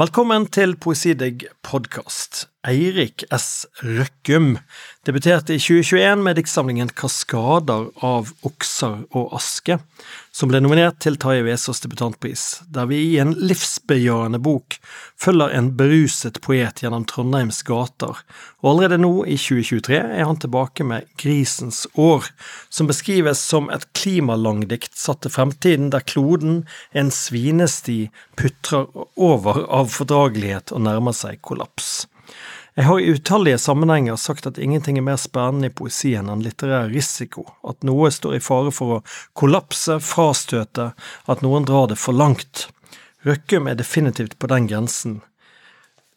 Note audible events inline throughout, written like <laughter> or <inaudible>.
Velkommen til Poesidigg podkast. Eirik S. Røkkum debuterte i 2021 med diktsamlingen Kaskader av okser og aske, som ble nominert til Taje Vesaas debutantpris, der vi i en livsbejaende bok følger en beruset poet gjennom Trondheims gater, og allerede nå, i 2023, er han tilbake med Grisens år, som beskrives som et klimalangdikt satt til fremtiden, der kloden, en svinesti, putrer over av fordragelighet og nærmer seg kollaps. Jeg har i utallige sammenhenger sagt at ingenting er mer spennende i poesien enn litterær risiko, at noe står i fare for å kollapse, frastøte, at noen drar det for langt. Røkkum er definitivt på den grensen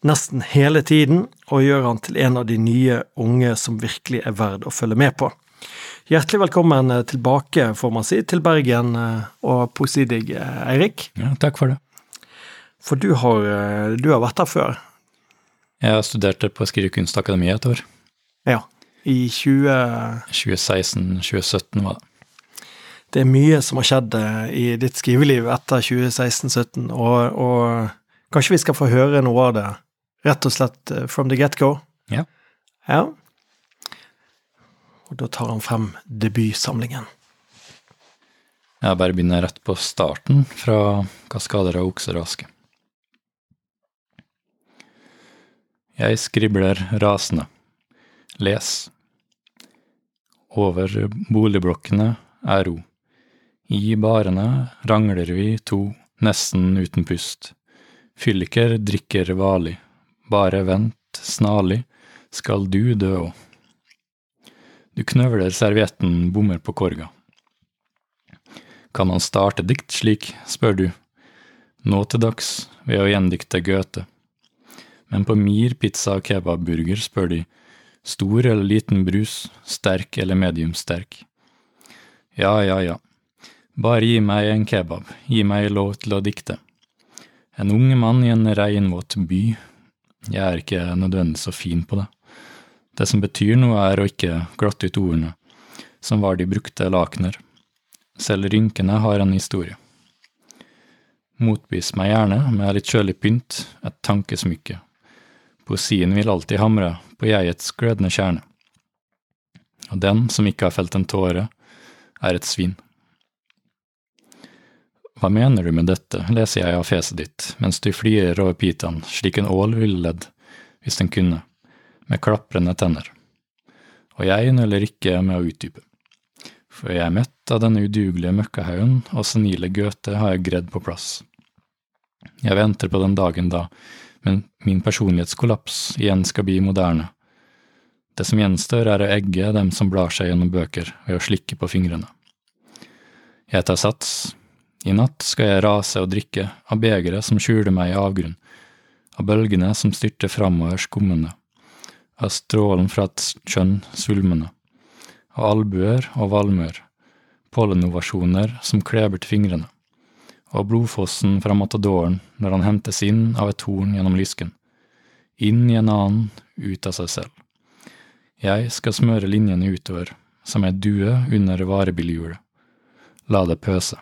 nesten hele tiden, og gjør han til en av de nye unge som virkelig er verd å følge med på. Hjertelig velkommen tilbake, får man si, til Bergen og Poesidigg, Eirik. Ja, takk for det. For du har, du har vært der før. Jeg studerte på Skrivekunstakademiet et år. Ja, i 20... 2016-2017 var det. Det er mye som har skjedd i ditt skriveliv etter 2016-2017, og, og kanskje vi skal få høre noe av det rett og slett from the get-go? Ja. Ja. Og da tar han frem debutsamlingen. Jeg bare begynner rett på starten, fra Kaskader av okser og aske. Jeg skribler rasende. Les. Over boligblokkene er ro. I barene rangler vi to, nesten uten pust. Fylliker drikker varlig. Bare vent, snarlig skal du dø òg. Du knøvler servietten, bommer på korga. Kan han starte dikt slik, spør du. Nå til dags ved å gjendikte Goethe. Men på Mir pizza og kebabburger spør de stor eller liten brus, sterk eller medium sterk. Ja, ja, ja. Bare gi meg en kebab, gi meg lov til å dikte. En ung mann i en regnvåt by. Jeg er ikke nødvendigvis så fin på det. Det som betyr noe, er å ikke glatte ut ordene, som var de brukte lakener. Selv rynkene har en historie. Motbys meg gjerne med litt kjølig pynt, et tankesmykke. Poesien vil alltid hamre på jegets glødende kjerne. Og den som ikke har felt en tåre, er et svin. Hva mener du med dette, leser jeg av fjeset ditt, mens du flirer over pyton slik en ål ville ledd, hvis den kunne, med klaprende tenner. Og jeg nøler ikke med å utdype. For jeg er mett av denne udugelige møkkahaugen, og senile Goethe har jeg gredd på plass. Jeg venter på den dagen da men min personlighetskollaps igjen skal bli moderne. Det som gjenstår, er å egge dem som blar seg gjennom bøker ved å slikke på fingrene. Jeg tar sats. I natt skal jeg rase og drikke av begeret som skjuler meg i avgrunn, av bølgene som styrter framover skummende, av strålen fra et kjønn svulmende, av albuer og valmuer, pollenovasjoner som kleber til fingrene og blodfossen fra matadoren når han hentes inn av et horn gjennom lysken. Inn i en annen, ut av seg selv. Jeg skal smøre linjene utover, som ei due under varebilhjulet. La det pøse.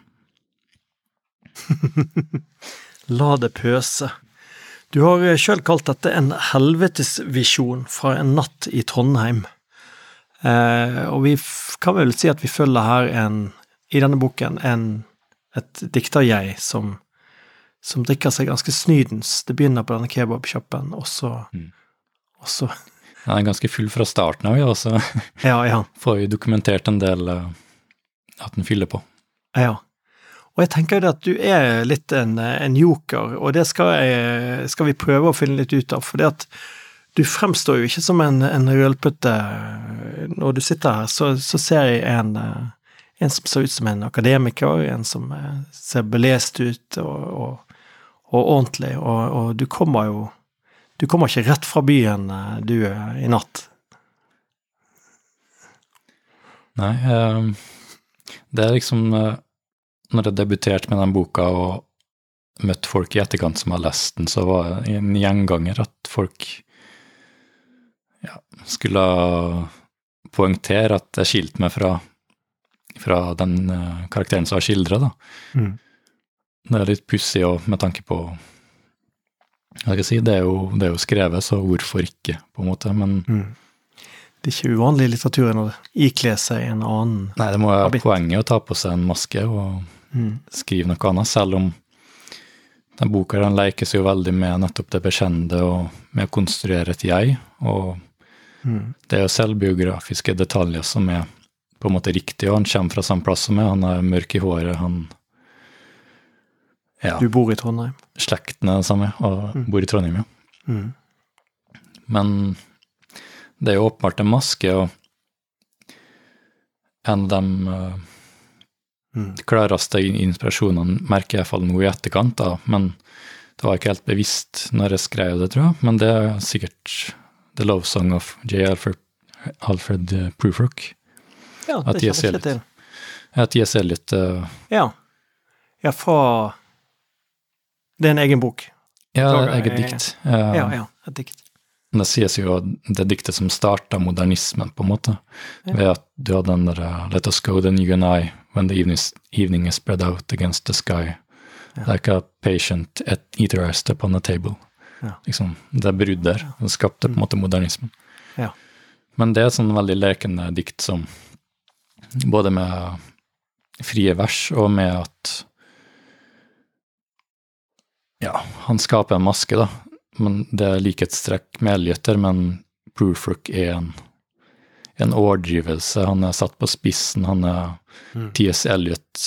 <laughs> La det pøse. Du har sjøl kalt dette en helvetesvisjon fra en natt i Trondheim. Eh, og vi kan vel si at vi følger her en, i denne boken, en et dikterjeg som, som drikker seg ganske snydens. Det begynner på denne kebabsjappen, og så, mm. og så Den er ganske full fra starten av, og så <laughs> ja, ja. får vi dokumentert en del uh, at den fyller på. Ja. Og jeg tenker jo at du er litt en, en joker, og det skal, jeg, skal, vi prøve å finne litt ut av. For det at du fremstår jo ikke som en, en rølpete Når du sitter her, så, så ser jeg en uh, en som ser ut som en akademiker, en som eh, ser belest ut og, og, og ordentlig, og, og, du kommer jo Du kommer ikke rett fra byen, eh, du, eh, i natt. Nei, det er liksom Når jeg debuterte med den boka og møtte folk i etterkant som har lest den, så var det en gjenganger at folk ja, skulle poengtere at jeg skilte meg fra fra den uh, karakteren som har skildra. Mm. Det er litt pussig med tanke på si, det er, jo, det er jo skrevet, så hvorfor ikke, på en måte. Men Det er ikke uvanlig i litteraturen å ikle seg en annen nei, det må være poenget å ta på seg en maske og Mm. skrive noe annet, selv om den boka den leker seg jo veldig med nettopp det bekjente og med å konstruere et jeg. Og Mm. det er jo selvbiografiske detaljer som er på en måte riktig, og han kommer fra samme plass som meg. Han er mørk i håret, han Ja, Du bor i Trondheim. slekten er den samme, og bor i Trondheim, ja. Mm. Men det er jo åpenbart en maske, og en av de eh, Mm. klareste inspirasjonene merker jeg iallfall nå i etterkant, da, men det var ikke helt bevisst når jeg skrev det, tror jeg. Men det er sikkert The Love Song of J. Alfred, Alfred eh, Prufrock. Ja, det de kjenner jeg ikke til. Ja, T.S. litt uh, Ja. ja, fra Det er en egen bok. Ja, Klager, er eget dikt. Eh, Ja, ja, et dikt. Det sies jo at det diktet som starta modernismen, på en måte, Ja. ved at du hadde den der uh, Let us go then you and I, when the evening is, evening is spread out against the sky, Ja. like a patient at eater rest upon a table. Ja. Liksom, det bruddet der, skapte på en måte modernismen. Ja. Men det er sånn veldig lekende dikt som både med frie vers og med at Ja, han skaper en maske, da, men det er likhetstrekk med Elliot men Prufrock er en, en overdrivelse. Han er satt på spissen. Han er Mm. T.S. Eliot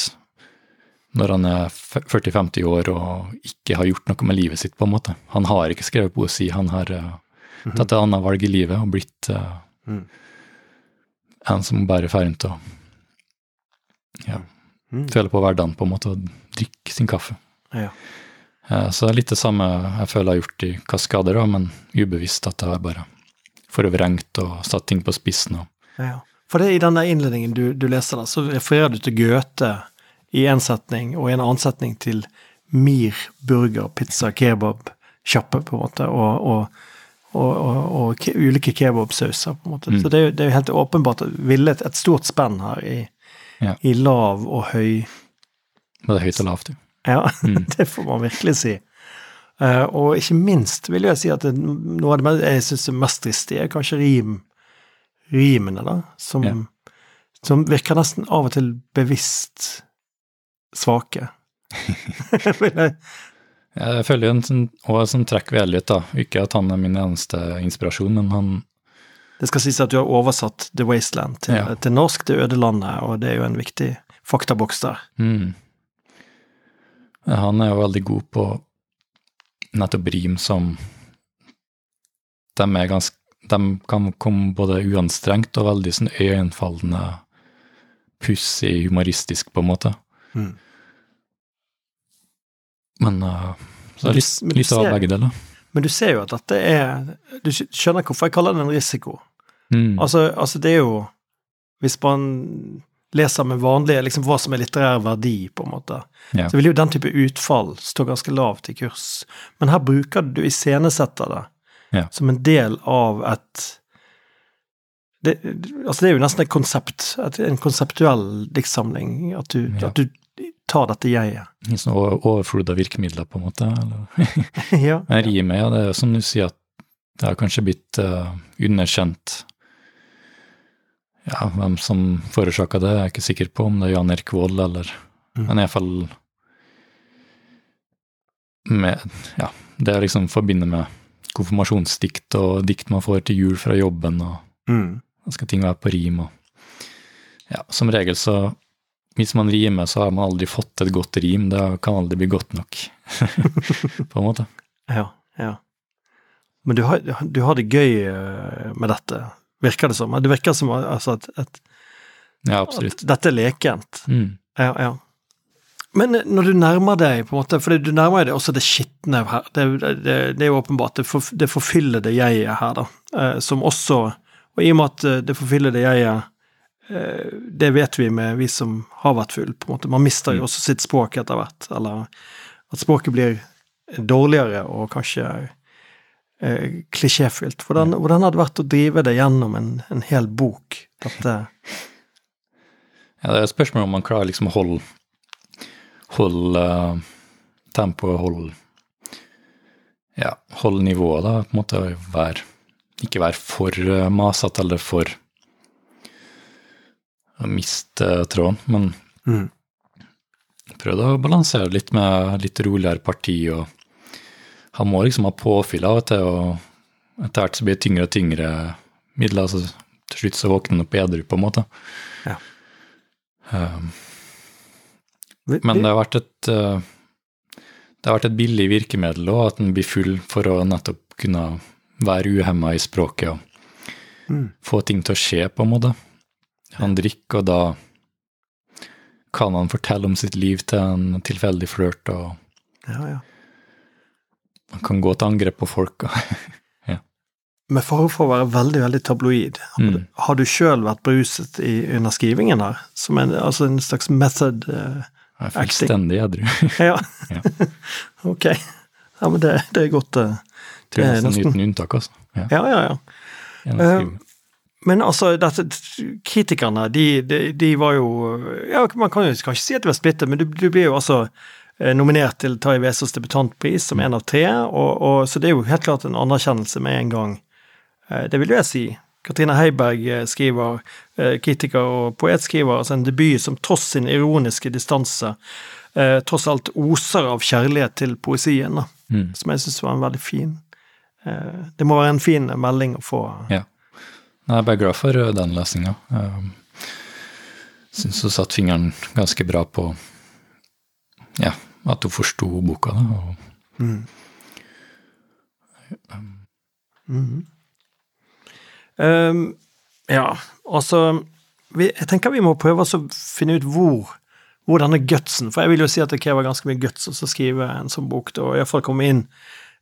når han er 40-50 år og ikke har gjort noe med livet sitt, på en måte. Han har ikke skrevet poesi, han har uh, tatt et annet valg i livet og blitt uh, Mm. en som bare fer rundt og ja, Mm. føler på hverdagen, på en måte, og drikker sin kaffe. Ja. Eh, Så det er litt det samme jeg føler jeg har gjort i Kaskader, men ubevisst at jeg har bare forvrengt og satt ting på spissen. Ja. For det, i den innledningen du, du leser, da, så refererer du til Goethe i en setning, og i en annen setning til Mir burger, pizza, kebab, kjappe, på en måte, og, og, og, og, og ke, ulike kebabsauser, på en måte. Mm. Så det er jo helt åpenbart villet et, et stort spenn her i, Ja. i lav og høy. både høyt og lavt. jo. Ja, <laughs> Mm. det får man virkelig si. Uh, og ikke minst vil jeg si at det, noe av det jeg syns er mest dristig, er kanskje rim, rimene, da. Som, Ja. som virker nesten av og til bevisst svake. <laughs> Jeg- Jeg føler jo en sånn, og en sånn trekk ved Elliot, da. Ikke at han er min eneste inspirasjon, men han det skal sies at du har oversatt The Wasteland til, Ja. til norsk, Det øde landet, og det er jo en viktig faktaboks der. mm, Han er jo veldig god på nettopp rim som De ganske De kan komme både uanstrengt og veldig sånn øyenfallende, pussig, humoristisk, på en måte. Mm. Men uh, så er det litt, litt av begge deler. Men du ser jo at dette er Du skjønner hvorfor jeg kaller det en risiko. Mm. Altså, altså det er jo Hvis man leser med vanlige liksom hva som er litterær verdi, på en måte, Ja. så vil jo den type utfall stå ganske lavt i kurs. Men her bruker du iscenesetter det Ja. som en del av et det, altså det er jo nesten et konsept, en konseptuell diktsamling, at du, Ja. at du tar dette jeget. I sånn over- overflod av virkemidler, på en måte. Eller? <laughs> ja. Men rimet, ja, det er som du sier, at det har kanskje blitt uh, underkjent. Ja, hvem som forårsaka det, er jeg ikke sikker på, om det er Jan Erik Vold, eller Mm. Men iallfall med Ja, det er liksom forbinder med konfirmasjonsdikt og dikt man får til jul fra jobben, og Mm. da skal ting være på rim og Ja, som regel så Hvis man rimer, så har man aldri fått et godt rim. Det kan aldri bli godt nok, <laughs> på en måte. Ja, ja. Men du har, du har det gøy eh, med dette, virker det som. Det virker som altså, at, at, Ja, at dette er lekent. Mm. Ja, ja. Men når du nærmer deg, på en måte, for du nærmer deg også det skitne her, det, det, det er jo åpenbart, det, for, det forfyllede jeget her, da, eh, som også Og i og med at eh, det forfyllede jeget eh, det vet vi med vi som har vært full, på en måte. Man mister jo Mm. også sitt språk etter hvert, eller at språket blir dårligere og kanskje eh, klisjéfylt. Hvordan, hvordan har det vært å drive det gjennom en, en hel bok? Dette Ja, det er et spørsmål om man klarer liksom å holde holde uh, tempoet, holde ja, holde nivået, da. På en måte være, ikke være for eh, masete eller for miste tråden, men Mm. prøvde å balansere litt med litt roligere parti, og han må liksom ha påfyll av og til, og etter hvert så blir det tyngre og tyngre midler, så til slutt så våkner han opp edru, på en måte. Ja. Um, men det har vært et eh, det har vært et billig virkemiddel òg, at den blir full for å nettopp kunne være uhemma i språket og Mm. få ting til å skje, på en måte. Han drikker, og da kan han fortelle om sitt liv til en tilfeldig flørt, og Ja, ja. han kan gå til angrep på folk. og- <laughs> Med fare for å være veldig, veldig tabloid, Mm. har du sjøl vært beruset i, under skrivingen her? Som en, altså en slags method uh, Jeg er fullstendig edru. <laughs> Ja. Ja. <laughs> ok. Ja, men det, det er godt. Uh, Det er nesten uten unntak, altså. Ja, Ja, ja, ja. Men altså, dette, kritikerne, de, de, de var jo Ja, man kan jo kanskje si at de var splittet, men du, du blir jo altså eh, nominert til Tarjei Vesaas debutantpris som en av tre, og, og, så det er jo helt klart en anerkjennelse med en gang. Eh, Det vil jeg si. Katrine Heiberg eh, skriver, kritiker og poet skriver, altså en debut som tross sin ironiske distanse tross alt oser av kjærlighet til poesien, da, Mm. som jeg syns var en veldig fin Det må være en fin melding å få. Ja. Jeg er bare glad for eh, den lesninga. Syns hun satte fingeren ganske bra på ja, at hun forsto boka. Da, og Mm. Mm. Um, ja, altså Jeg tenker vi må prøve å finne ut hvor, hvor denne gutsen For jeg vil jo si at det krever ganske mye guts å skrive en sånn bok, og iallfall komme inn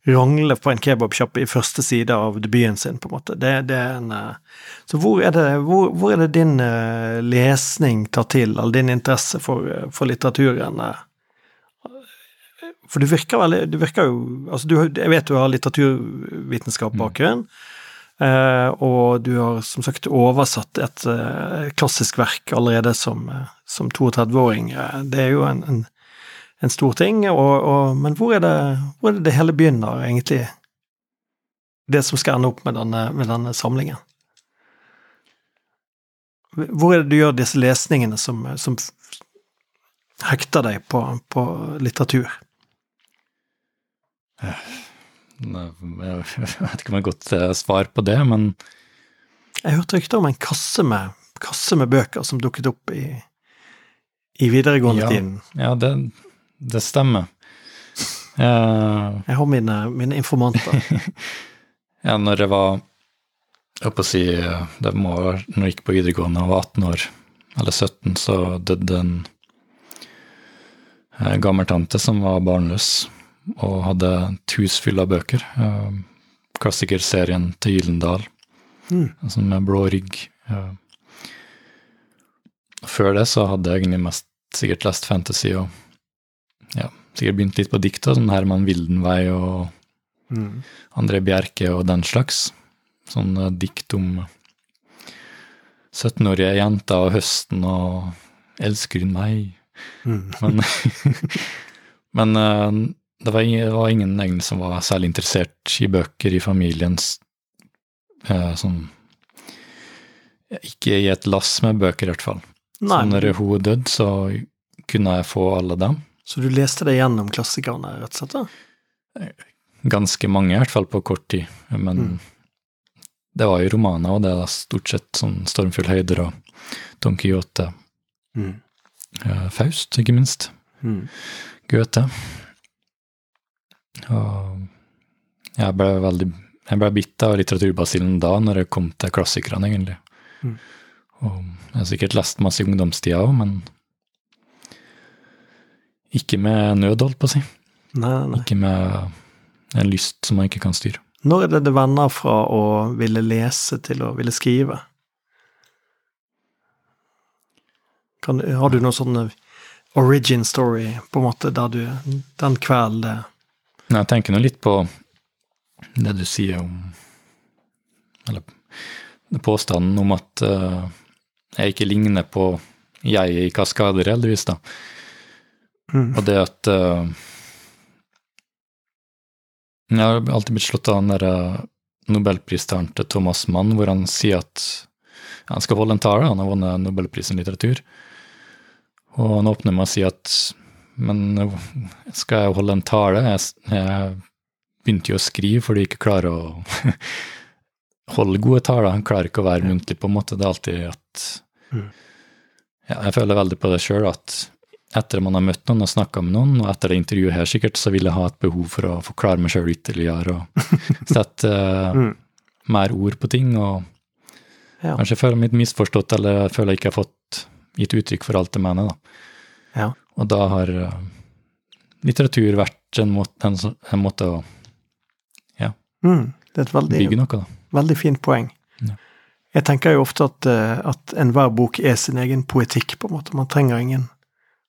rangle på en kebabsjappe i første side av debuten sin, på en måte. Det, det er en eh, Så hvor er det, hvor, hvor er det din eh, lesning tar til, eller din interesse for, eh, for litteraturen? For du virker veldig Du virker jo Altså, du, jeg vet du har litteraturvitenskap bakgrunn, eh, og du har som sagt oversatt et klassisk verk allerede som, som 32-åring. Eh, Det er jo en, en, en stor ting, og, og, men hvor er, det, hvor er det det hele begynner, egentlig? Det som skal ende opp med denne, med denne samlingen? Hvor er det du gjør disse lesningene som, som hekter deg på, på litteratur? Jeg vet ikke om jeg har godt eh, svar på det, men Jeg hørte rykter om en kasse med, kasse med bøker som dukket opp i, i videregående Ja. ja, det, det stemmer. Uh, Jeg har mine, mine informanter. <laughs> ja, når jeg var Jeg håper på å si Det må når jeg gikk på videregående og var 18 år, eller 17, så døde en eh, gammeltante som var barnløs, og hadde et hus fylt av bøker. Eh, Klassikerserien til Gyllendal, Mm. altså med blå rygg. Eh, Før det så hadde jeg egentlig mest sikkert lest fantasy og ja, sikkert begynt litt på dikt, sånn Herman Wildenvei og Mm. André Bjerke og den slags. Sånn eh, dikt om 17-årige jenter og høsten og elsker hun meg? Mm. Men, <laughs> <laughs> men eh, det, var ingen, det var ingen egentlig som var særlig interessert i bøker i familiens eh, sånn Ikke i et lass med bøker, i hvert fall. Nei, Så når hun døde, så kunne jeg få alle dem. Så du leste deg gjennom klassikerne, rett og slett? da? Ganske mange, i hvert fall på kort tid. Men Mm. det var jo romaner, og det er stort sett sånn Stormfull høyder og Don Quijote. Mm. eh, Faust, ikke minst. Mm. Goethe. Og jeg ble veldig jeg ble bitt av litteraturbasillen da, når jeg kom til klassikerne, egentlig. Mm. Og jeg har sikkert lest masse i ungdomstida òg, men ikke med nød, holdt på å si. Nei, nei, nei. Ikke med en lyst som man ikke kan styre. Når er det det vender fra å ville lese til å ville skrive? Kan, har du noen sånne origin story, på en måte, der du Den kvelden det Men Jeg tenker nå litt på det du sier om Eller påstanden om at uh, jeg ikke ligner på jeg i Kaskader, heldigvis, da. Mm. Og det at uh, Jeg har alltid blitt slått av den der eh, nobelpristalen til Thomas Mann, hvor han sier at han skal holde en tale, han har vunnet nobelprisen i litteratur. Og han åpner med å si at men skal jeg holde en tale? Jeg, jeg begynte jo å skrive fordi jeg ikke klarer å <laughs> holde gode taler. Han klarer ikke å være muntlig, på en måte. Det er alltid at Mm. ja, Jeg føler veldig på det sjøl, at etter man har møtt noen og snakka med noen, og etter det intervjuet her sikkert, så vil jeg ha et behov for å forklare meg sjøl ytterligere og <laughs> sette eh, Mm. mer ord på ting. og Ja. Kanskje jeg meg litt misforstått, eller jeg føler jeg ikke har fått gitt uttrykk for alt jeg mener. da. Ja. Og da har eh, litteratur vært en måte, en, en måte å Mm. Det er et veldig, bygge noe, da. veldig fint poeng. Ja. Jeg tenker jo ofte at, eh, at enhver bok er sin egen poetikk, på en måte. Man trenger ingen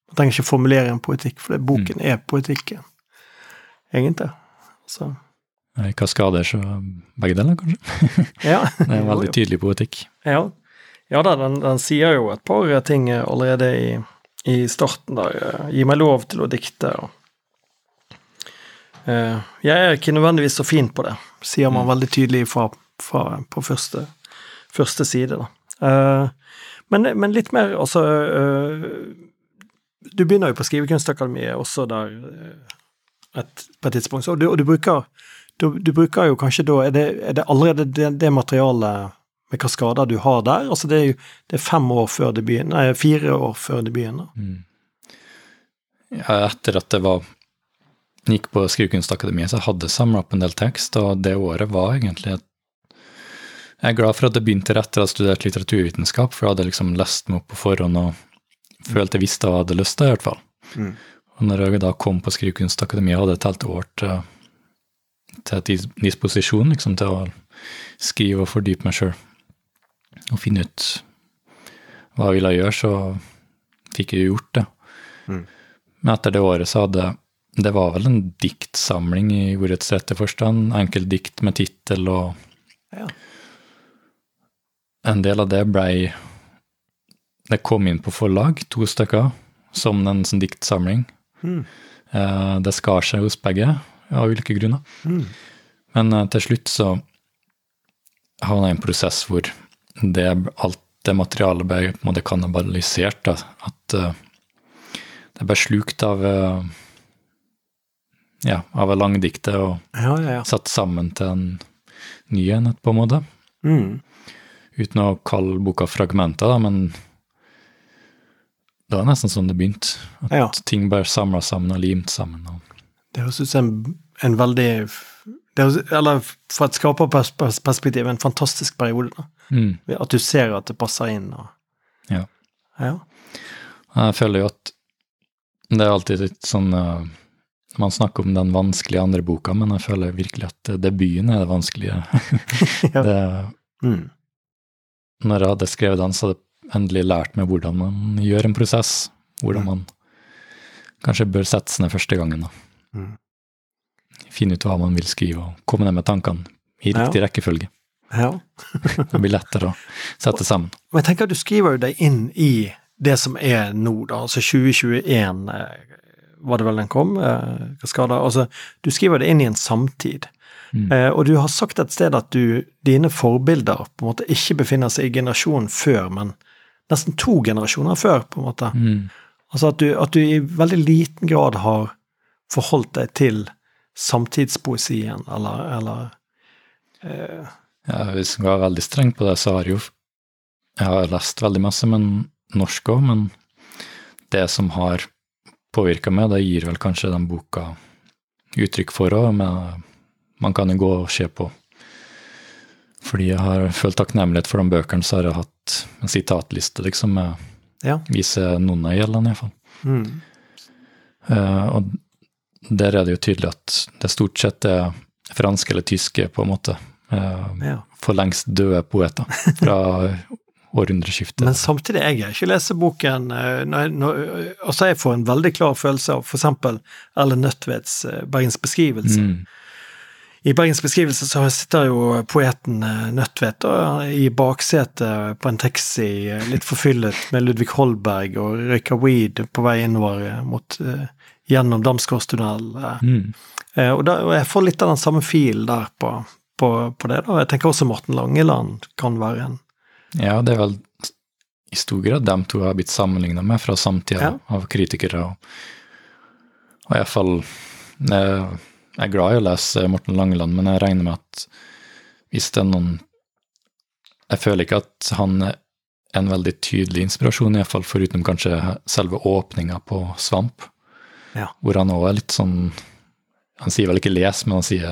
Man trenger ikke formulere en poetikk, for det, boken er poetikken. Egentlig. Så I kaskader, så begge deler, kanskje. <laughs> Ja. <laughs> Det er en veldig tydelig poetikk. Ja, ja da, den, den sier jo et par ting allerede i, i starten der. Gi meg lov til å dikte. Og, eh, jeg er ikke nødvendigvis så fin på det, sier man Mm. veldig tydelig fra, fra, på første, første side. Da. Eh, men, men litt mer, altså eh, Du begynner jo på Skrivekunstakademiet også der eh, et, på et tidspunkt, og du, og du bruker du, du bruker jo kanskje da Er det, er det allerede det, det materialet med kaskader du har der? Altså det er jo det er fem år før det begynner, nei, fire år før det begynner. Mm. Ja, etter at det var gikk på Skrivekunstakademiet, så hadde jeg samla opp en del tekst, og det året var egentlig et Jeg er glad for at det begynte rett etter at jeg studert litteraturvitenskap, for jeg hadde liksom lest meg opp på forhånd og følte jeg visste jeg hadde lyst til, i hvert fall. Mm. Og når jeg da kom på Skrivekunstakademiet, hadde jeg et helt år til, til disposisjon, liksom til å skrive og fordype meg sjøl. Og finne ut hva jeg ville gjøre, så fikk jeg gjort det. Mm. Men etter det året så hadde Det var vel en diktsamling i ordets rette forstand. Enkeltdikt med tittel og Ja. En del av det blei Det kom inn på forlag, to stykker, som en sånn diktsamling. Mm. Eh, Det skar seg hos begge, av ulike grunner. Mm. Men eh, til slutt så havna jeg i en prosess hvor det, alt det materialet ble på en måte kannibalisert. Da. At eh, det ble slukt av eh, ja, av langdiktet og Ja, ja, ja. satt sammen til en ny enhet, på en måte. Mm. Uten å kalle boka fragmenter, da, men det var nesten sånn det begynte. At Ja. ting bare samla sammen og limt sammen. Og, Det høres ut som en, en veldig høres, Eller fra et skaperperspektiv, en fantastisk periode. mm, At du ser at det passer inn. Og, Ja. ja. jeg føler jo at det er alltid litt sånn eh, Man snakker om den vanskelige andre boka, men jeg føler virkelig at eh, debuten er det vanskelige. <laughs> <laughs> Det, Mm. når jeg hadde skrevet den, så hadde endelig lært meg hvordan man gjør en prosess. Hvordan man kanskje bør sette seg ned første gangen. Da. Mm. Finne ut hva man vil skrive, og komme ned med tankene i riktig rekkefølge. ja. <laughs> Det blir lettere å sette sammen. Men jeg tenker at du skriver jo deg inn i det som er nå, da. Altså 2021 eh, var det vel den kom? Eh, Kaskada. Altså, du skriver det inn i en samtid. Mm. Eh, og du har sagt et sted at du, dine forbilder på en måte ikke befinner seg i generasjonen før, men nesten to generasjoner før, på en måte. Mm. Altså at du, at du i veldig liten grad har forholdt deg til samtidspoesien, eller, eller eh, Ja, hvis jeg var veldig streng på det, så har jeg jo Jeg har lest veldig masse, men norsk òg, men det som har påvirka meg, det gir vel kanskje den boka uttrykk for òg, men man kan jo gå og se på Fordi jeg har følt takknemlighet for de bøkene, så har jeg hatt en sitatliste, liksom, med Ja. vise noen av gjeldene, iallfall. Mm. Uh, og der er det jo tydelig at det stort sett er franske eller tyske, på en måte. Uh, Ja. for lengst døde poeter fra <laughs> århundreskiftet. Men samtidig, jeg har ikke lest boken eh, når, når, Altså, jeg får en veldig klar følelse av eksempel Erlend Nødtvedts Bergens beskrivelse. Mm, I Bergens beskrivelse så sitter jo poeten eh, Nødtvedt i baksetet på en taxi, eh, litt forfyllet med Ludvig Holberg, og røyker weed på vei innover eh, mot, eh, gjennom Damsgårdstunnel. eh, Mm. Eh, og, da, og jeg får litt av den samme fil der på, på, på det. da. Jeg tenker også Morten Langeland kan være en Ja, det er vel i stor grad dem to har blitt sammenligna med fra samtida Ja. av kritikere. Og, og i hvert fall jeg, er glad i å lese Morten Langeland, men jeg regner med at hvis det er noen Jeg føler ikke at han er en veldig tydelig inspirasjon, i hvert fall foruten kanskje selve åpninga på Svamp, Ja. hvor han òg er litt sånn Han sier vel ikke 'les', men han sier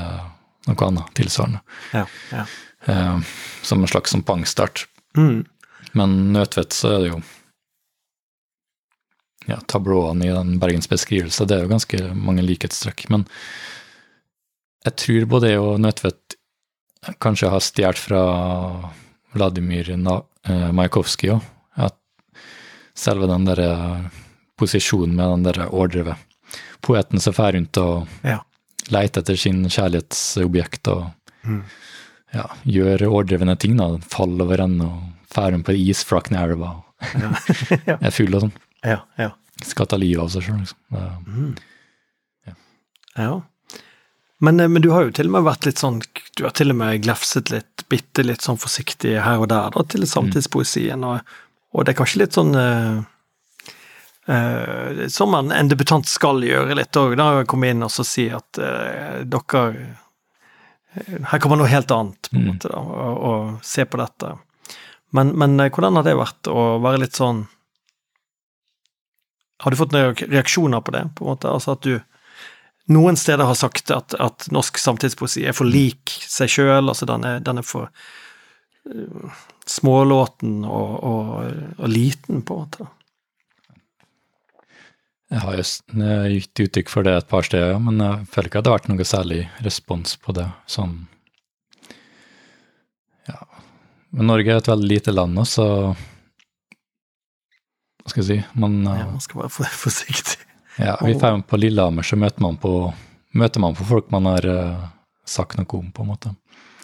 noe annet tilsvarende. Ja. ja. Eh, som en slags som pangstart. Mm. Men Nødtvedt så er det jo ja, tablåene i den Bergens beskrivelse, det er jo ganske mange likhetstrekk. Men jeg tror både jeg og Nødtvedt kanskje har stjålet fra Vladimir Majkovskij eh, òg. At selve den der posisjonen med den der overdrevet Poeten som fer rundt og Ja. leter etter sin kjærlighetsobjekt og Mm. ja, gjør overdrevne ting. da, Faller over ende og fer på isflakken i elva. og Ja. <laughs> Er full og sånn. ja. ja. Skal ta livet av seg sjøl, liksom. Det- Mm. Ja. ja. Men, eh, men du har jo til og med vært litt sånn Du har til og med glefset litt, bitte litt sånn forsiktig her og der da, til samtidspoesien, og, og det er kanskje litt sånn uh, uh, Som en, en debutant skal gjøre litt òg, da. Komme inn og så si at uh, dere Her kommer noe helt annet, på en Mm. måte, da, og, og se på dette. Men, men hvordan har det vært å være litt sånn Har du fått noen reaksjoner på det, på en måte? Altså at du noen steder har sagt at, at norsk samtidspoesi er for lik seg sjøl, altså den er, den er for uh, smålåten og, og, og liten, på en måte. Jeg har jo s- gitt uttrykk for det et par steder, ja, men jeg føler ikke at det har vært noe særlig respons på det. Sånn Ja. Men Norge er et veldig lite land nå, så Hva skal jeg si Man Ja, eh, man skal være forsiktig. Ja, vi drar på Lillehammer, så møter man på, møter man på folk man har uh, sagt noe om, på en måte.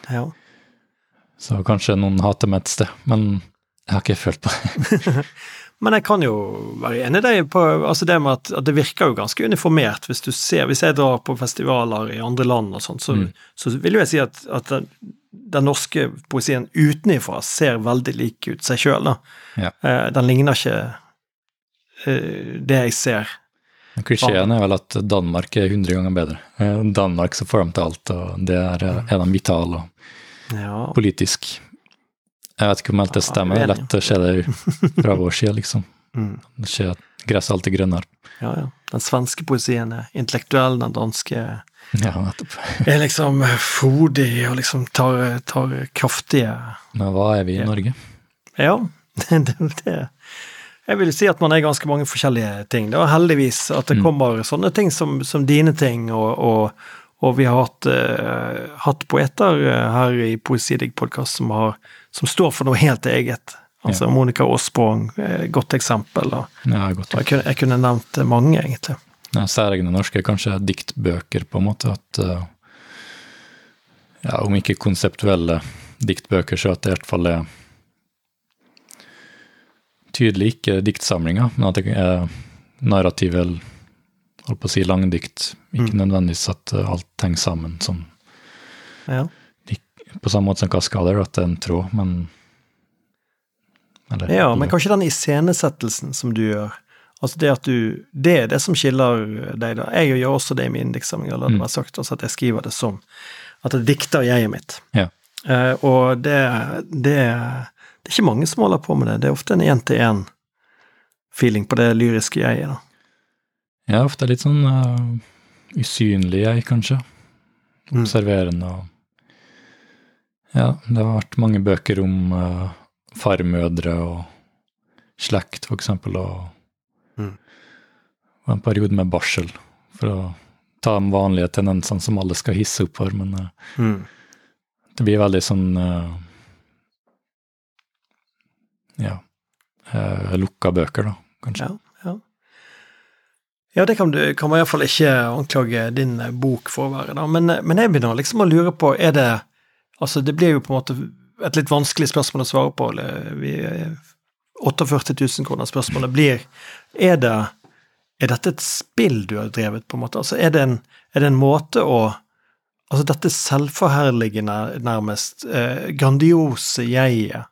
Ja. Så kanskje noen hater meg et sted, men jeg har ikke følt på det. <laughs> Men jeg kan jo være enig i deg på altså det med at, at det virker jo ganske uniformert. Hvis du ser, hvis jeg drar på festivaler i andre land og sånt, så, Mm. så vil jo jeg si at, at den, den norske poesien utenifra ser veldig lik ut seg sjøl, da. Ja. Uh, Den ligner ikke uh, det jeg ser. Klisjeen er vel at Danmark er 100 ganger bedre. Eh, Danmark så får de til alt, og det er, er de vitale og Ja. politisk. Jeg vet ikke om alt det stemmer, det er lett å se det <laughs> fra vår side, liksom. Mm. Det skjer at gresset alltid grønnere. ja, ja. Den svenske poesien er intellektuell, den danske Ja, nettopp. <laughs> er liksom frodig og liksom tar, tar kraftige Men hva er vi i Norge? Ja, <laughs> det, det Jeg vil si at man er ganske mange forskjellige ting. Det er heldigvis at det Mm. kommer sånne ting som, som dine ting, og, og, og vi har hatt, uh, hatt poeter eh, her i Poesidigg-podkast som, har- som står for noe helt eget. Altså Monica Aasprong, eh, godt eksempel. Og, Ja, godt. jeg, kunne, jeg kunne nevnt mange, egentlig. Ja, særegne norske kanskje diktbøker, på en måte. At uh, ja, om ikke konseptuelle diktbøker, så at det i hvert fall er tydelig ikke diktsamlinger, men at det er narrativ eller holdt på å si langdikt. Ikke Mm. nødvendigvis at eh, alt henger sammen sånn Ja. på samme måte som kaskader, at det er en tråd, men eller, Ja, men kanskje den iscenesettelsen som du gjør. Altså det at du Det er det som skiller deg, da. Jeg gjør også det i min diktsamling, eller det Mm. sagt. også at jeg skriver det som At jeg dikter jeget mitt. Ja. Uh, og det, det Det er ikke mange som holder på med det. Det er ofte en én-til-én-feeling på det lyriske jeget, da. Ja, ofte litt sånn uh, usynlig jeg, kanskje. Mm. Observerende og Ja, det har vært mange bøker om uh, farmødre og slekt, for eksempel, og Mm. en periode med barsel, for å ta de vanlige tendensene som alle skal hisse opp for, men uh, Mm. det blir veldig sånn eh, Ja, uh, lukka bøker, da, kanskje. Ja, ja. Ja, det kan, du, kan man iallfall ikke anklage din eh, bok for å være, da. Men, eh, men jeg begynner liksom å lure på, er det Altså, det blir jo på en måte et litt vanskelig spørsmål å svare på. Vi, 48 000 kroner spørsmålet blir Er det er dette et spill du har drevet, på en måte? Altså, er det en, er det en måte å Altså, dette selvforherligende, nærmest, eh, grandiose jeget,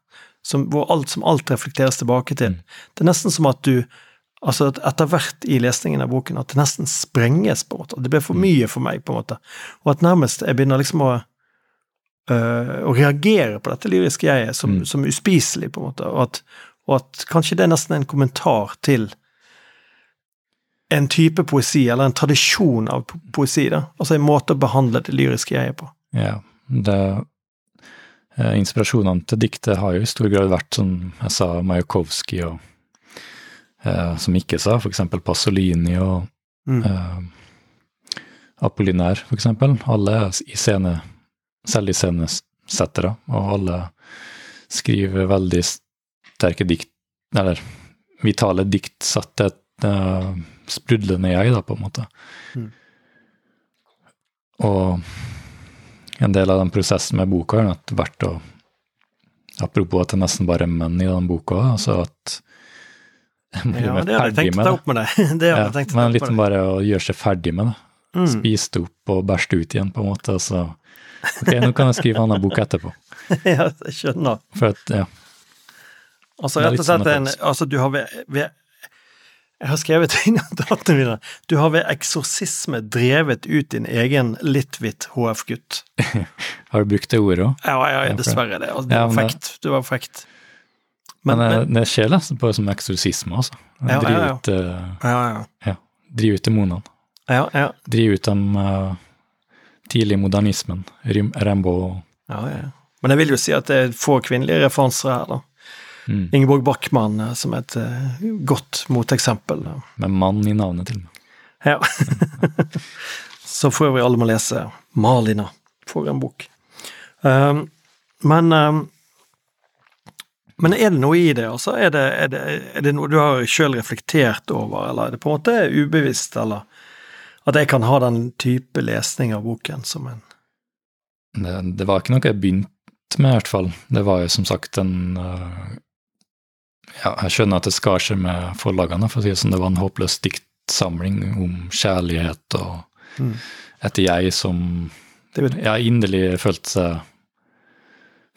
som, hvor alt som alt reflekteres tilbake til. Det er nesten som at du Altså at etter hvert i lesningen av boken at det nesten sprenges, på en måte. Det blir for mye for meg, på en måte. Og at nærmest jeg begynner liksom å øh, å reagere på dette lyriske jeget som, Mm. som uspiselig, på en måte. Og at, og at kanskje det er nesten en kommentar til en type poesi, eller en tradisjon av poesi, da. Altså en måte å behandle det lyriske jeget på. Ja, det Inspirasjonene til diktet har jo i stor grad vært, som jeg sa, Majakovskij og eh, Som ikke sa, eksempel Pasolini og Mm. eh, Apollinaire, for eksempel. Alle er i scene, selviscenesettere, og alle skriver veldig sterke dikt, eller vitale dikt satt til et uh, sprudlende jeg, da, på en måte. Mm. Og en del av den prosessen med boka har vært å Apropos at det nesten bare er menn i den boka, altså at Ja, det hadde jeg <laughs> tenkt å ta opp med deg. Det hadde Ja, jeg tenkt å ta men opp litt med som deg. bare å gjøre seg ferdig med det. Mm. Spise det opp og bæsje det ut igjen, på en måte. Så Ok, nå kan jeg skrive en annen bok etterpå. <laughs> ja, jeg skjønner. For at, ja. Altså rett og slett sånn en Altså, du har ved, ved Jeg har skrevet i datene mine Du har ved eksorsisme drevet ut din egen Litvit HF-gutt. <laughs> Har du brukt det ordet òg? Ja, ja, Ja, dessverre det. Det var frekt. Det var frekt. Men, Men, eh, men det skjer nesten på som eksorsisme, altså. Ja, Drive ja, ja. ut, eh, Ja, ja. ja, drive ut demonene. Ja, ja. Drive ut den eh, tidlige modernismen. Rimbaud ja, ja. Men jeg vil jo si at det er få kvinnelige referanser her, da. Mm, Ingeborg Bachmann eh, som et eh, godt moteksempel. med mann i navnet, til og med. Ja. <laughs> Så for øvrig alle må lese Malina for en bok. Um, men um, men er det noe i det, altså? Er det, er det, er det noe du har sjøl reflektert over, eller er det på en måte ubevisst, eller at jeg kan ha den type lesning av boken som en Det, det var ikke noe jeg begynte med, i hvert fall. Det var jo som sagt en eh, Ja, jeg skjønner at det skar seg med forlagene, for å si det sånn. Det var en håpløs diktsamling om kjærlighet og Mm. et jeg som ja, inderlig følte seg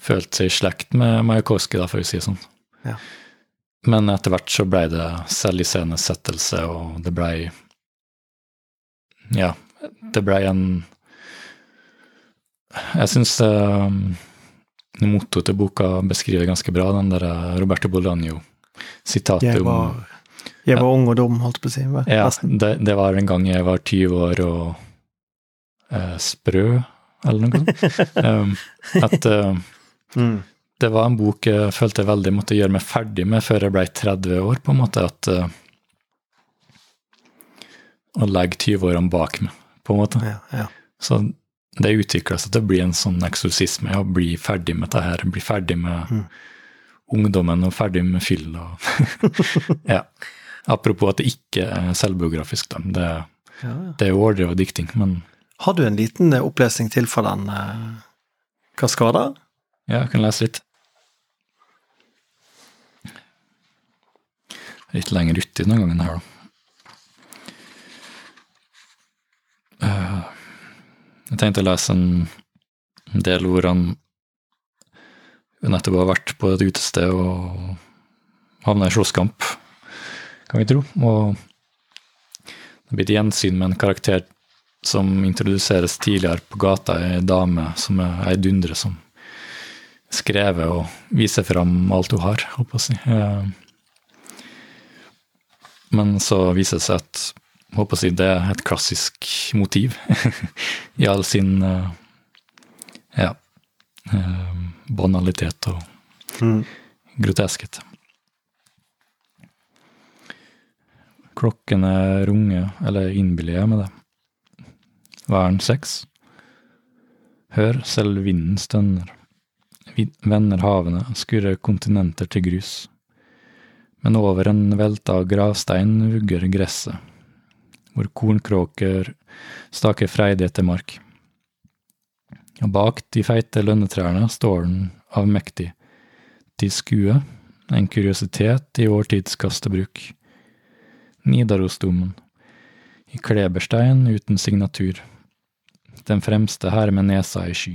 følte seg i slekt med Majakovskij, for å si det sånn. Ja. Men etter hvert så blei det selviscenesettelse, og det blei Ja, det blei en Jeg syns um, mottoet til boka beskriver ganske bra, den der eh, Roberto Bolaño-sitatet om jeg var ung og dum, holdt på å si. ja, det, det var en gang jeg var 20 år og eh, sprø, eller noe sånt. <laughs> um, at eh, Mm. det var en bok jeg følte jeg veldig måtte gjøre meg ferdig med før jeg ble 30 år, på en måte. At uh, Å legge 20-årene bak meg, på en måte. Ja, ja. Så det utvikla seg til å bli en sånn eksorsisme, å bli ferdig med det her. Bli ferdig med Mm. ungdommen og ferdig med fyll og <laughs> Ja. Apropos at det ikke er selvbiografisk, da. Det, ja, ja. det er jo overdrevet dikting, men Har du en liten eh, opplesning til fra den eh, Kaskada? ja, jeg kan lese litt. Litt lenger uti denne gangen her, da. Eh, Jeg tenkte å lese en del hvor han nettopp har vært på et utested og havna i slåsskamp, kan vi tro. Og det blir et gjensyn med en karakter som introduseres tidligere på gata, ei dame som er ei dundre som skrevet og viser fram alt hun har, holdt på å si. Eh, Men så viser det seg at på å si, det er et klassisk motiv <laughs> i all sin eh, ja, eh, banalitet og Mm. groteskhet. Er runge, eller innbiller jeg med det. Væren seks. Hør, selv vinden stønner. Vender havene, skurrer kontinenter til grus. Men over en velta gravstein vugger gresset, hvor kornkråker staker freidig etter mark. Og bak de feite lønnetrærne står den avmektig, til skue, en kuriositet i vår tids kastebruk. Nidarosdomen, I kleberstein uten signatur. Den fremste her med nesa i sky.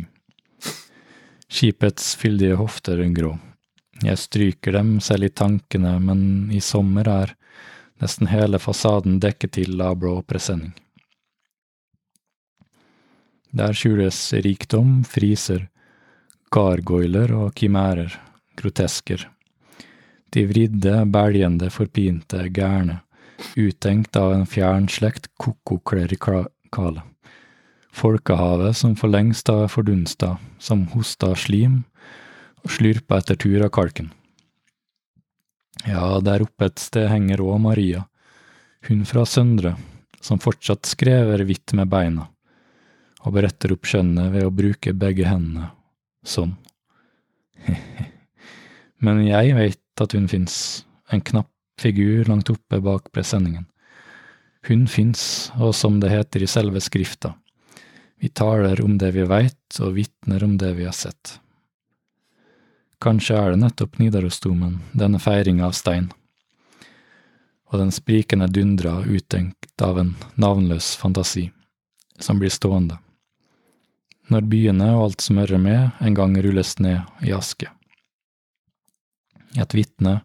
Skipets fyldige hofter grå. Jeg stryker dem selv i tankene, men i sommer er nesten hele fasaden dekket til av blå presenning. Der skjules rikdom, friser, gargoiler og kimærer, grotesker. De vridde, bæljende, forpinte, gærne, uttenkt av en fjern slekt koko-klerikale. Folkehavet som for lengst har fordunsta, som hosta slim og slurpa etter tur av kalken. Ja, der oppe et sted henger òg Maria, hun fra Søndre, som fortsatt skrever hvitt med beina, og beretter opp skjønnet ved å bruke begge hendene, sånn. <laughs> Men jeg veit at hun fins, en knapp figur langt oppe bak presenningen. Hun fins, og som det heter i selve skrifta, vi taler om det vi veit og vitner om det vi har sett. Kanskje er det nettopp Nidarosdomen, denne feiringa av stein, og den sprikende dundra uttenkt av en navnløs fantasi, som blir stående, når byene og alt som hører med, en gang rulles ned i aske. Et vitne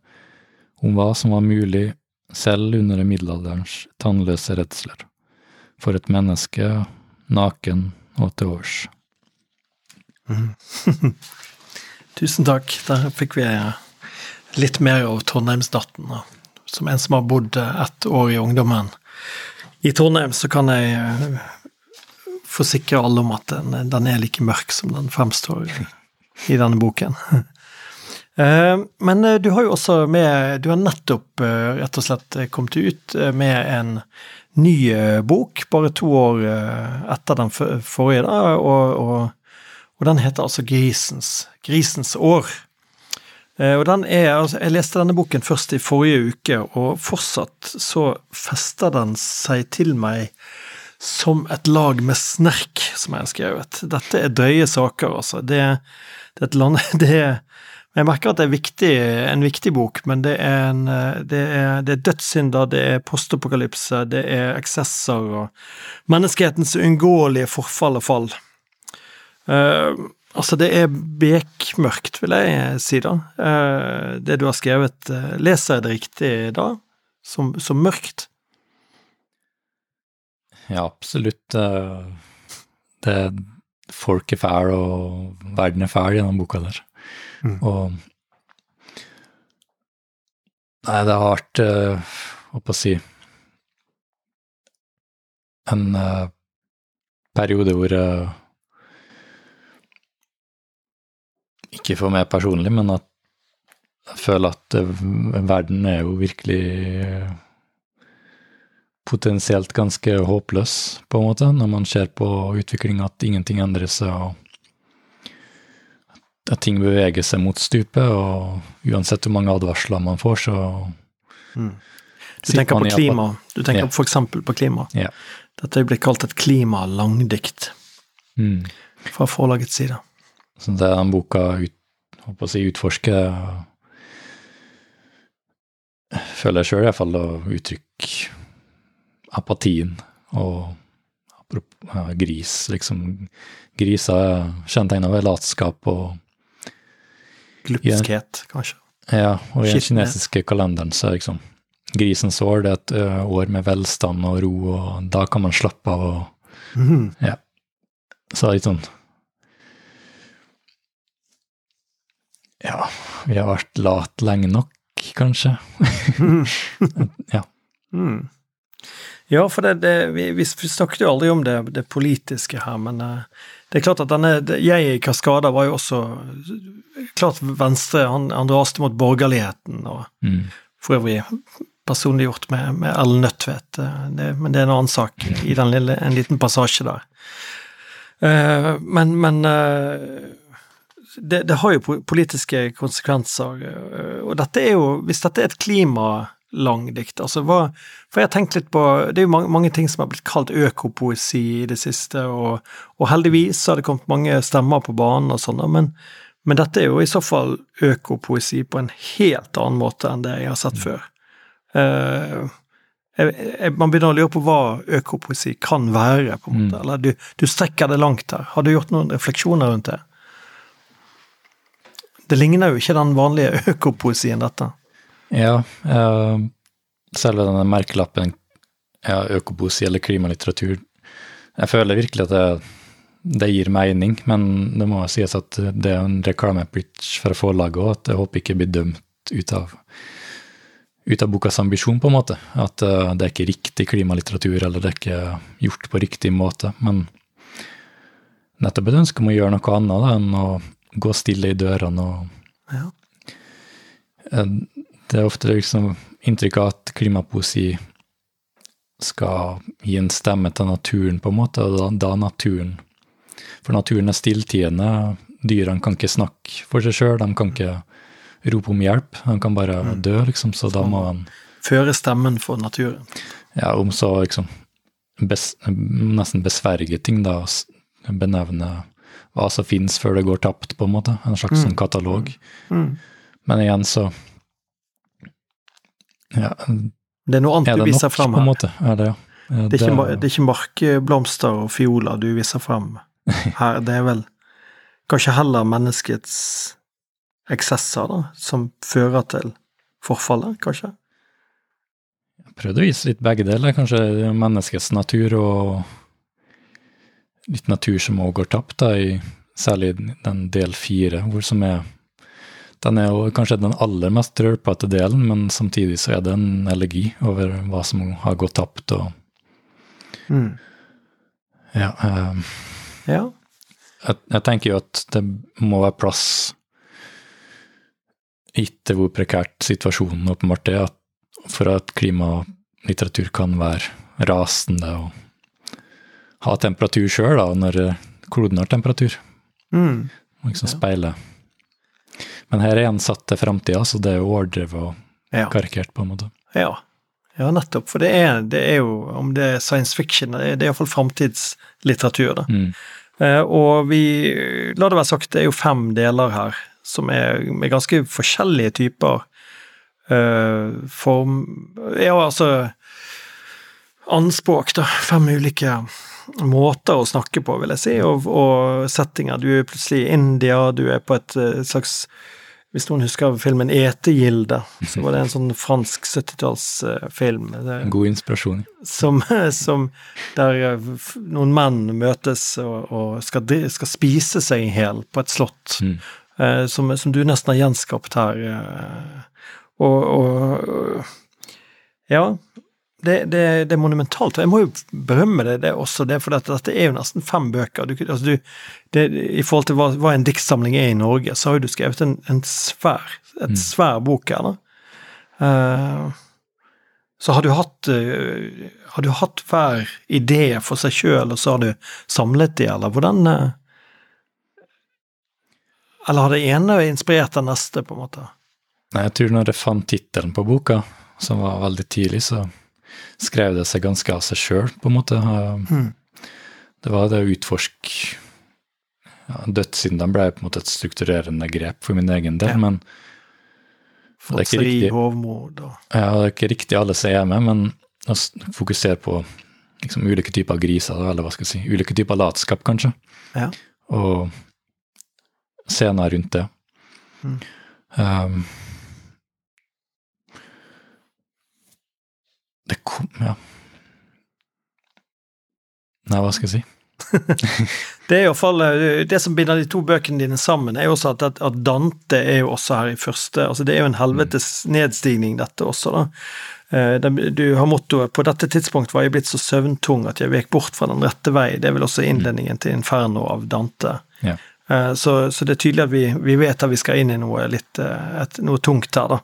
om hva som var mulig selv under middelalderens tannløse redsler, for et menneske naken og til års. <laughs> Tusen takk. Der fikk vi litt mer av Trondheimsnatten. Som en som har bodd ett år i ungdommen i Trondheim, så kan jeg eh, forsikre alle om at den, den er like mørk som den fremstår i denne boken. <laughs> Eh, men eh, du har jo også med Du har nettopp rett og slett kommet ut med en ny bok, bare to år etter den forrige, og, og, og den heter altså Grisens, Grisens år. Og den er, altså, Jeg leste denne boken først i forrige uke, og fortsatt så fester den seg til meg som et lag med snerk, som jeg har skrevet. Dette er drøye saker, altså. Det, det er et land... <laughs> Det er jeg merker at det er viktig, en viktig bok, men det er, en, det er, det er dødssynder, det er postapokalypse, det er eksesser og menneskehetens uunngåelige forfall og fall. Uh, altså, det er bekmørkt, vil jeg si, da. Uh, det du har skrevet, uh, leser jeg det riktig da? Som, som mørkt? Ja, absolutt. Det, er folk er fæl, og verden er fæl gjennom boka der. Mm. Og Nei, det har vært Hva si En periode hvor uh, Ikke for meg personlig, men at jeg føler at verden er jo virkelig potensielt ganske håpløs, på en måte, når man ser på utviklinga at ingenting endrer seg. og at ting beveger seg mot stupet, og uansett hvor mange advarsler man får, så mm. Du tenker på klima. Du tenker yeah. f.eks. på klima. Yeah. Dette blir kalt et klimalangdikt mm. fra forlagets side. Så det den boka ut, håper å si, utforsker Føler jeg sjøl iallfall å uttrykke apatien og ja, gris, liksom. Griser er kjennetegna ved latskap og Glupskhet, kanskje. Ja, og i den kinesiske kalenderen så er liksom grisens år det er et år med velstand og ro, og da kan man slappe av og mm. Ja. Så det er litt sånn Ja, vi har vært late lenge nok, kanskje. <laughs> ja. Mm. Ja, for det, det, vi, vi, snakket jo aldri om det, det politiske her, men uh, det er klart at denne Jeg i Kaskada var jo også klart venstre. Han, han raste mot borgerligheten, og mm. for øvrig personliggjort med, med Ellen Nødtvedt. Det, men det er en annen sak i den lille, en liten passasje der. Uh, men, men uh, det, det, har jo politiske konsekvenser, uh, og dette er jo Hvis dette er et klimalangdikt. Altså, hva, for jeg har tenkt litt på Det er jo mange, mange, ting som har blitt kalt økopoesi i det siste, og, og heldigvis har det kommet mange stemmer på banen og sånn, men, men, dette er jo i så fall økopoesi på en helt annen måte enn det jeg har sett før. Uh, jeg, jeg, Man begynner å lure på hva økopoesi kan være, på en måte. Mm. Eller du, du strekker det langt her. Har du gjort noen refleksjoner rundt det? Det ligner jo ikke den vanlige <laughs> økopoesien, dette. Ja, uh, selve denne merkelappen ja, økopoesi eller klimalitteratur Jeg føler virkelig at det, det gir mening, men det må sies at det er en reklamepitch fra forlaget òg, at jeg håper ikke blir dømt ut av, ut av bokas ambisjon, på en måte. At uh, det er ikke riktig klimalitteratur, eller det er ikke gjort på riktig måte. Men nettopp et ønske om å gjøre noe annet da, enn å gå stille i dørene og Ja. Det er ofte liksom inntrykk av at klimapoesi skal gi en stemme til naturen, på en måte, og da, da naturen For naturen er stilltiende. Dyrene kan ikke snakke for seg sjøl, de kan ikke rope om hjelp. De kan bare dø, liksom, så da må man Føre stemmen for naturen. ja, om så liksom bes, nesten besverge ting, da, benevne hva som finnes før det går tapt, på en måte. En slags sånn katalog. Mm. Men igjen så ja, Det er noe annet er du viser fram her. måte? Er det, ja. Det er, ikke, det er ikke markblomster og fioler du viser frem <laughs> her. Det er vel kanskje heller menneskets eksesser, da, som fører til forfallet, kanskje? Jeg prøvde å vise litt begge deler. Kanskje menneskets natur og litt natur som også går tapt, da, i særlig den del fire, som er Den er jo kanskje den aller mest rølpete delen, men samtidig så er det en elegi over hva som har gått tapt, og Mm. ja eh, Ja. jeg, jeg tenker jo at det må være plass, gitt hvor prekært situasjonen åpenbart er, for at klimalitteratur kan være rasende og ha temperatur sjøl, når kloden har temperatur, Mm. og liksom speile. Men her er en satt til framtida, så det er jo overdrevet og Ja. karikert, på en måte. Ja. ja, nettopp. For det er, det er jo, om det er science fiction, det er, iallfall framtidslitteratur, da. Mm. Eh, og vi, la det være sagt, det er jo fem deler her, som er med ganske forskjellige typer eh, form Ja, altså Anspråk, da. Fem ulike måter å snakke på, vil jeg si, og, og settinger. Du er plutselig i India, du er på et eh, slags Hvis noen husker filmen Etegilde, så var det en sånn fransk 70-tallsfilm. God inspirasjon. som, <laughs> som der eh, noen menn møtes og, og skal, skal spise seg i hjel på et slott, Mm. eh, som, som du nesten har gjenskapt her. eh, og, og Ja. Det, det, det er monumentalt. og Jeg må jo berømme det, det også, det, for dette, dette er jo nesten fem bøker. Du, altså du, det, I forhold til hva, hva en diktsamling er i Norge, så har jo du skrevet en, en svær, et svær bok her, da. Eh, så har du hatt uh, Har du hatt hver idé for seg sjøl, og så har du samlet de, eller hvordan uh, Eller har det ene inspirert det neste, på en måte? Nei, jeg tror når jeg fant tittelen på boka, som var veldig tidlig, så skrev det seg ganske av seg sjøl, på en måte. Eh, Det var det å utforske ja, Dødssyndene ble på en måte et strukturerende grep for min egen del, Ja. men Det er ikke riktig. og ja, det er ikke riktig alle som er med, men å fokusere på liksom, ulike typer griser, eller hva skal jeg si, ulike typer latskap, kanskje, Ja. og scener rundt det. Mm. Um, det kom Ja. Nei, hva skal jeg si? <laughs> Det er i hvert fall eh, Det som binder de to bøkene dine sammen, er jo også at, at, Dante er jo også her i første Altså, det er jo en helvetes nedstigning, dette også, da. Eh, Du har mottoet 'På dette tidspunkt var jeg blitt så søvntung at jeg vek bort fra den rette vei'. Det er vel også innledningen til Inferno av Dante. Ja. Eh, Så, så det er tydelig at vi, vi vet at vi skal inn i noe litt eh, et, noe tungt her, da.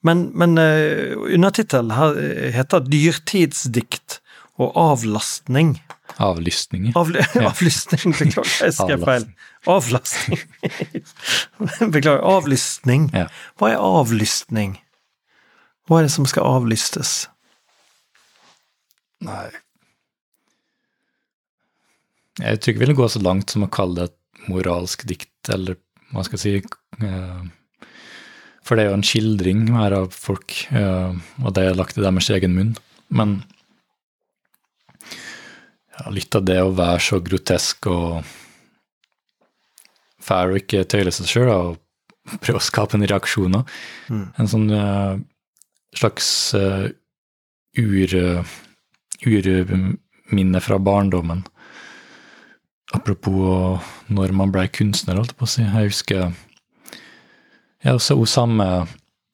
Eh, Men, men uh, undertittelen her eh, heter 'Dyrtidsdikt og avlastning'. Avlysninger. Avl <laughs> avlysning, beklager, jeg skrev feil. Avlastning. <laughs> beklager, avlystning. Ja. Hva er avlystning? Hva er det som skal avlystes? Nei Jeg tror ikke jeg vil gå så langt som å kalle det et moralsk dikt, eller hva skal jeg si eh, For det er jo en skildring her av folk, og det er lagt i deres egen munn. Men ja, litt av det å være så grotesk og fæl og ikke tøyle seg sjøl, og prøve å skape en reaksjon òg. Mm. En sånn uh, slags ur, urminne fra barndommen. Apropos når man ble kunstner, holdt jeg på å si. Jeg husker jeg også hun samme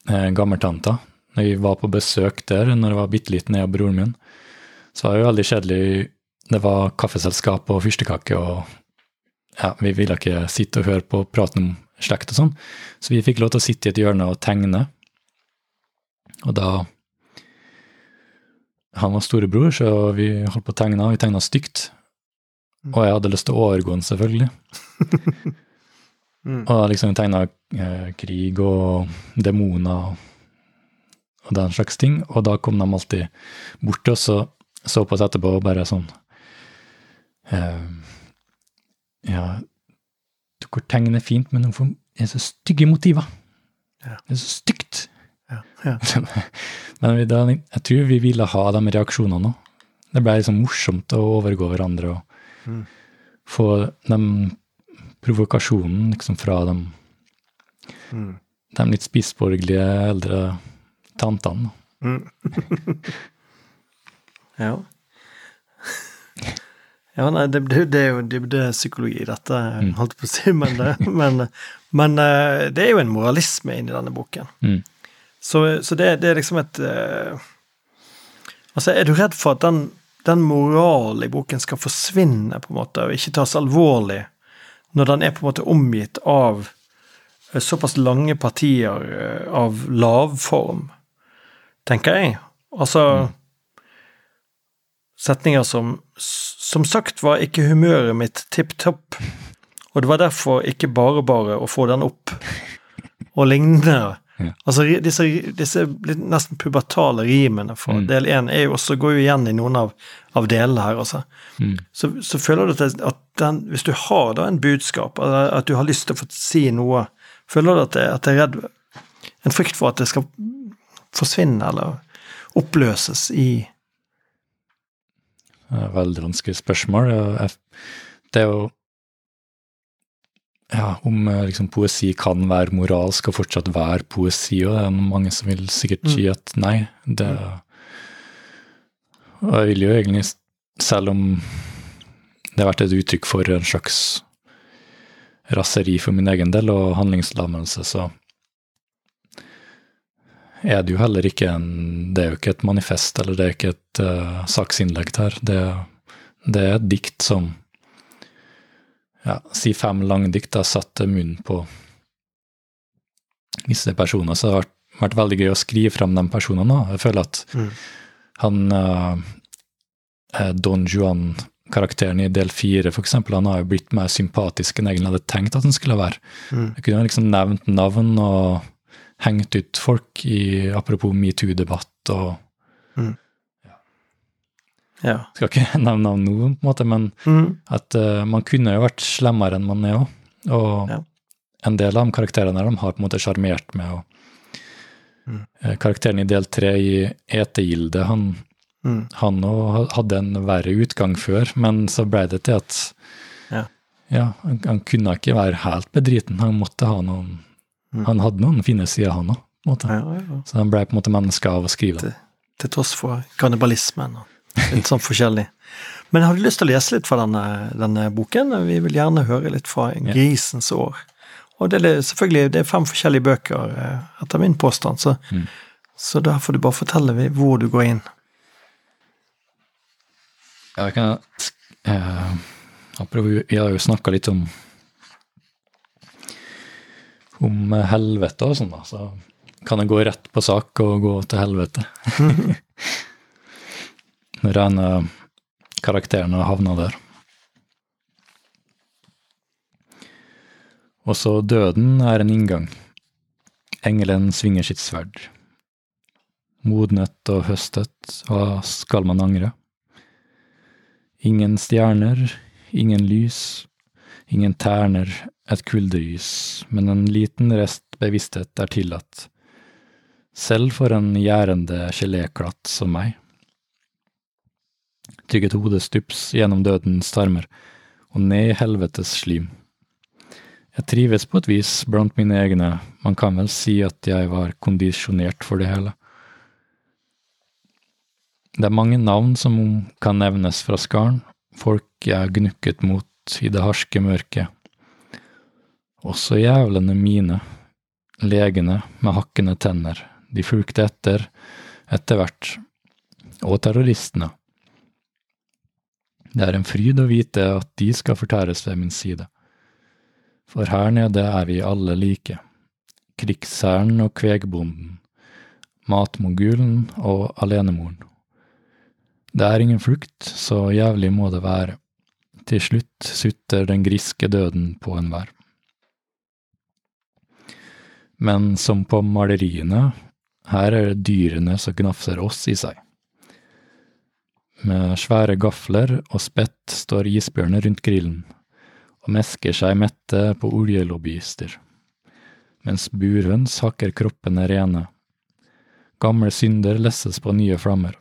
eh, gammeltanta. Når vi var på besøk der når jeg var bitte liten, jeg og broren min, så var det veldig kjedelig. Det var kaffeselskap og fyrstekake, og ja, vi ville ikke sitte og høre på praten om slekt og sånn. Så vi fikk lov til å sitte i et hjørne og tegne. Og da Han var storebror, så vi holdt på å tegne, og vi tegna stygt. Og jeg hadde lyst til å overgå han, selvfølgelig. <laughs> Mm. Og liksom tegna eh, krig og demoner og, og den slags ting. Og da kom de alltid bort til oss og så på oss etterpå og bare sånn eh, Ja, dere tegner fint, men hvorfor er det så stygge motiver? Ja. Det er så stygt. Ja, ja. <laughs> men vi, da, jeg tror vi ville ha de reaksjonene òg. Det ble liksom morsomt å overgå hverandre og Mm. få den provokasjonen liksom fra de, Mm. de litt spissborgerlige eldre tantene. Mm. <laughs> ja. Ja, nei, det, det, det er jo det, det er psykologi, dette, Mm. holdt jeg på å si, men, det- <laughs> men, men eh, det er jo en moralisme inni denne boken. Mm. Så, så det, det er liksom et eh, Altså, er du redd for at den, den moralen i boken skal forsvinne, på en måte, og ikke tas alvorlig, når den er på en måte omgitt av eh, såpass lange partier eh, av lavform, tenker jeg. Altså Setninger som Som sagt var ikke humøret mitt tipp topp, og det var derfor ikke bare bare å få den opp, og lignende. Ja. Altså disse, disse nesten pubertale rimene fra Mm. del én går jo igjen i noen av, av delene her, altså. Mm. Så, så føler du at, den, hvis du har da en budskap, eller at du har lyst til å få si noe, føler du at det, at det er redd En frykt for at det skal forsvinne eller oppløses i veldig vanskelig spørsmål. Det er jo Ja, om eh, liksom, poesi kan være moralsk og fortsatt være poesi, og det er mange som vil sikkert si at nei. Det Og jeg vil jo egentlig, selv om det har vært et uttrykk for en slags raseri for min egen del og handlingslammelse, så er det jo heller ikke en Det er jo ikke et manifest, eller det er ikke et uh, saksinnlegg der. Det, det er et dikt som ja, Si fem langdikt har satte munnen på visse personer, så det har vært, veldig gøy å skrive frem de personene. Jeg føler at Mm. han uh, eh, Don Juan-karakteren i del fire, eksempel, han har jo blitt mer sympatisk enn jeg egentlig hadde tenkt at han skulle være. Mm. Jeg kunne liksom nevnt navn og hengt ut folk i apropos metoo-debatt og Ja. Skal ikke <laughs> nevne navn nå, på en måte, men Mm. at uh, man kunne jo vært slemmere enn man er òg. Og Ja. en del av de karakterene der, de har på en måte sjarmert med å Mm. uh, Karakteren i del tre i Etegilde, han Mm. han òg hadde en verre utgang før, men så ble det til at Ja. ja, han, han kunne ikke være helt bedriten. Han måtte ha noen Mm. Han hadde noen fine sider, han òg. Ja. Ja, ja. Så han ble på en måte menneske av å skrive det. Til tross for kannibalismen og litt sånn forskjellig. Men har du lyst til å lese litt fra denne, denne boken? Vi vil gjerne høre litt fra Grisens år. Og det er selvfølgelig det er fem forskjellige bøker, eh, etter min påstand, så, Mm. så da får du bare fortelle hvor du går inn. Jeg kan, eh, vi har jo snakka litt om om eh, helvete og sånn, da, så kan jeg gå rett på sak og gå til helvete. <laughs> Av karakterene havna der. Også døden er en inngang. Engelen svinger sitt sverd. Modnet og høstet, hva skal man angre? Ingen stjerner, ingen lys, ingen terner, et kuldegys, men en liten rest bevissthet er tillatt, selv for en gjærende geléklatt som meg. Trygget hodet stups gjennom dødens tarmer og ned i helvetes slim. Jeg trives på et vis blant mine egne, man kan vel si at jeg var kondisjonert for det hele. Det er mange navn som kan nevnes fra skaren, folk jeg gnukket mot i det harske mørket. Også jævlene mine, legene med hakkende tenner, de fulgte etter, etter hvert, og terroristene. Det er en fryd å vite at de skal fortæres ved min side. For her nede er vi alle like. Krigsherren og kvegbonden. Matmogulen og alenemoren. Det er ingen flukt, så jævlig må det være. Til slutt sutter den griske døden på enhver. Men som på maleriene, her er det dyrene som gnafser oss i seg. Med svære gafler og spett står isbjørner rundt grillen og mesker seg mette på oljelobbyister, mens burhøns hakker kroppene rene. Gamle synder lesses på nye flammer,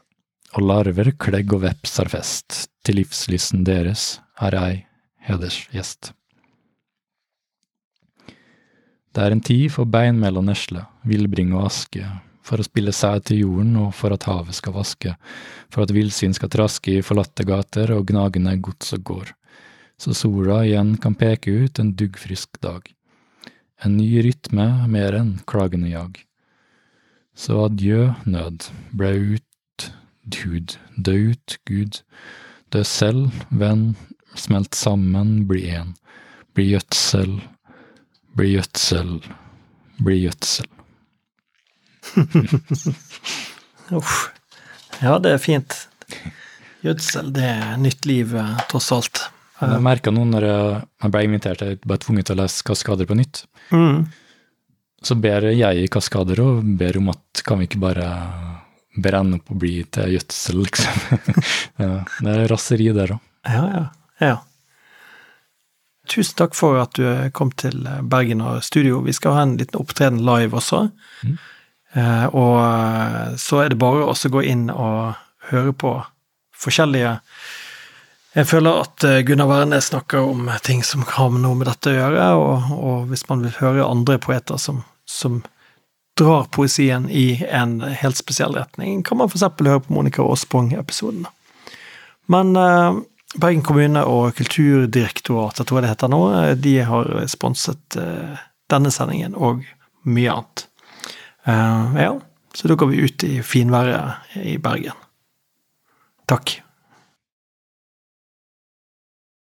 og larver, klegg og veps har fest, til livslysten deres er jeg hedersgjest. Det er en tid for beinmel og nesle, villbring og aske, for å spille sæd til jorden og for at havet skal vaske, for at villsvin skal traske i forlatte gater og gnagende gods og går, så sola igjen kan peke ut en duggfrisk dag. En ny rytme mer enn klagende jag. Så adjø, nød, ble ut, hud, dø ut, Gud, dø selv, venn, smelt sammen, bli én, bli gjødsel, bli gjødsel, bli gjødsel. <laughs> Uff. Ja, det er fint. Gjødsel, det er nytt liv, eh, tross alt. Jeg merka nå når jeg ble invitert, jeg ble tvunget til å lese Kaskader på nytt, Mm. så ber jeg i Kaskader og ber om at kan vi ikke bare brenne opp og bli til gjødsel, liksom. <laughs> det er raseri der òg. Ja, ja. ja. Tusen takk for at du kom til Bergen og studio. Vi skal ha en liten opptreden live også. Mm. Eh, og så er det bare å gå inn og høre på forskjellige Jeg føler at eh, Gunnar Wærnes snakker om ting som har noe med dette å gjøre, og, og hvis man vil høre andre poeter som, som drar poesien i en helt spesiell retning, kan man f.eks. høre på Monica Aasbong-episoden. Men eh, Bergen kommune og Kulturdirektoratet, tror jeg det heter nå, eh, de har sponset eh, denne sendingen og mye annet. Eh, ja, så da går vi ut i finværet i Bergen. Takk.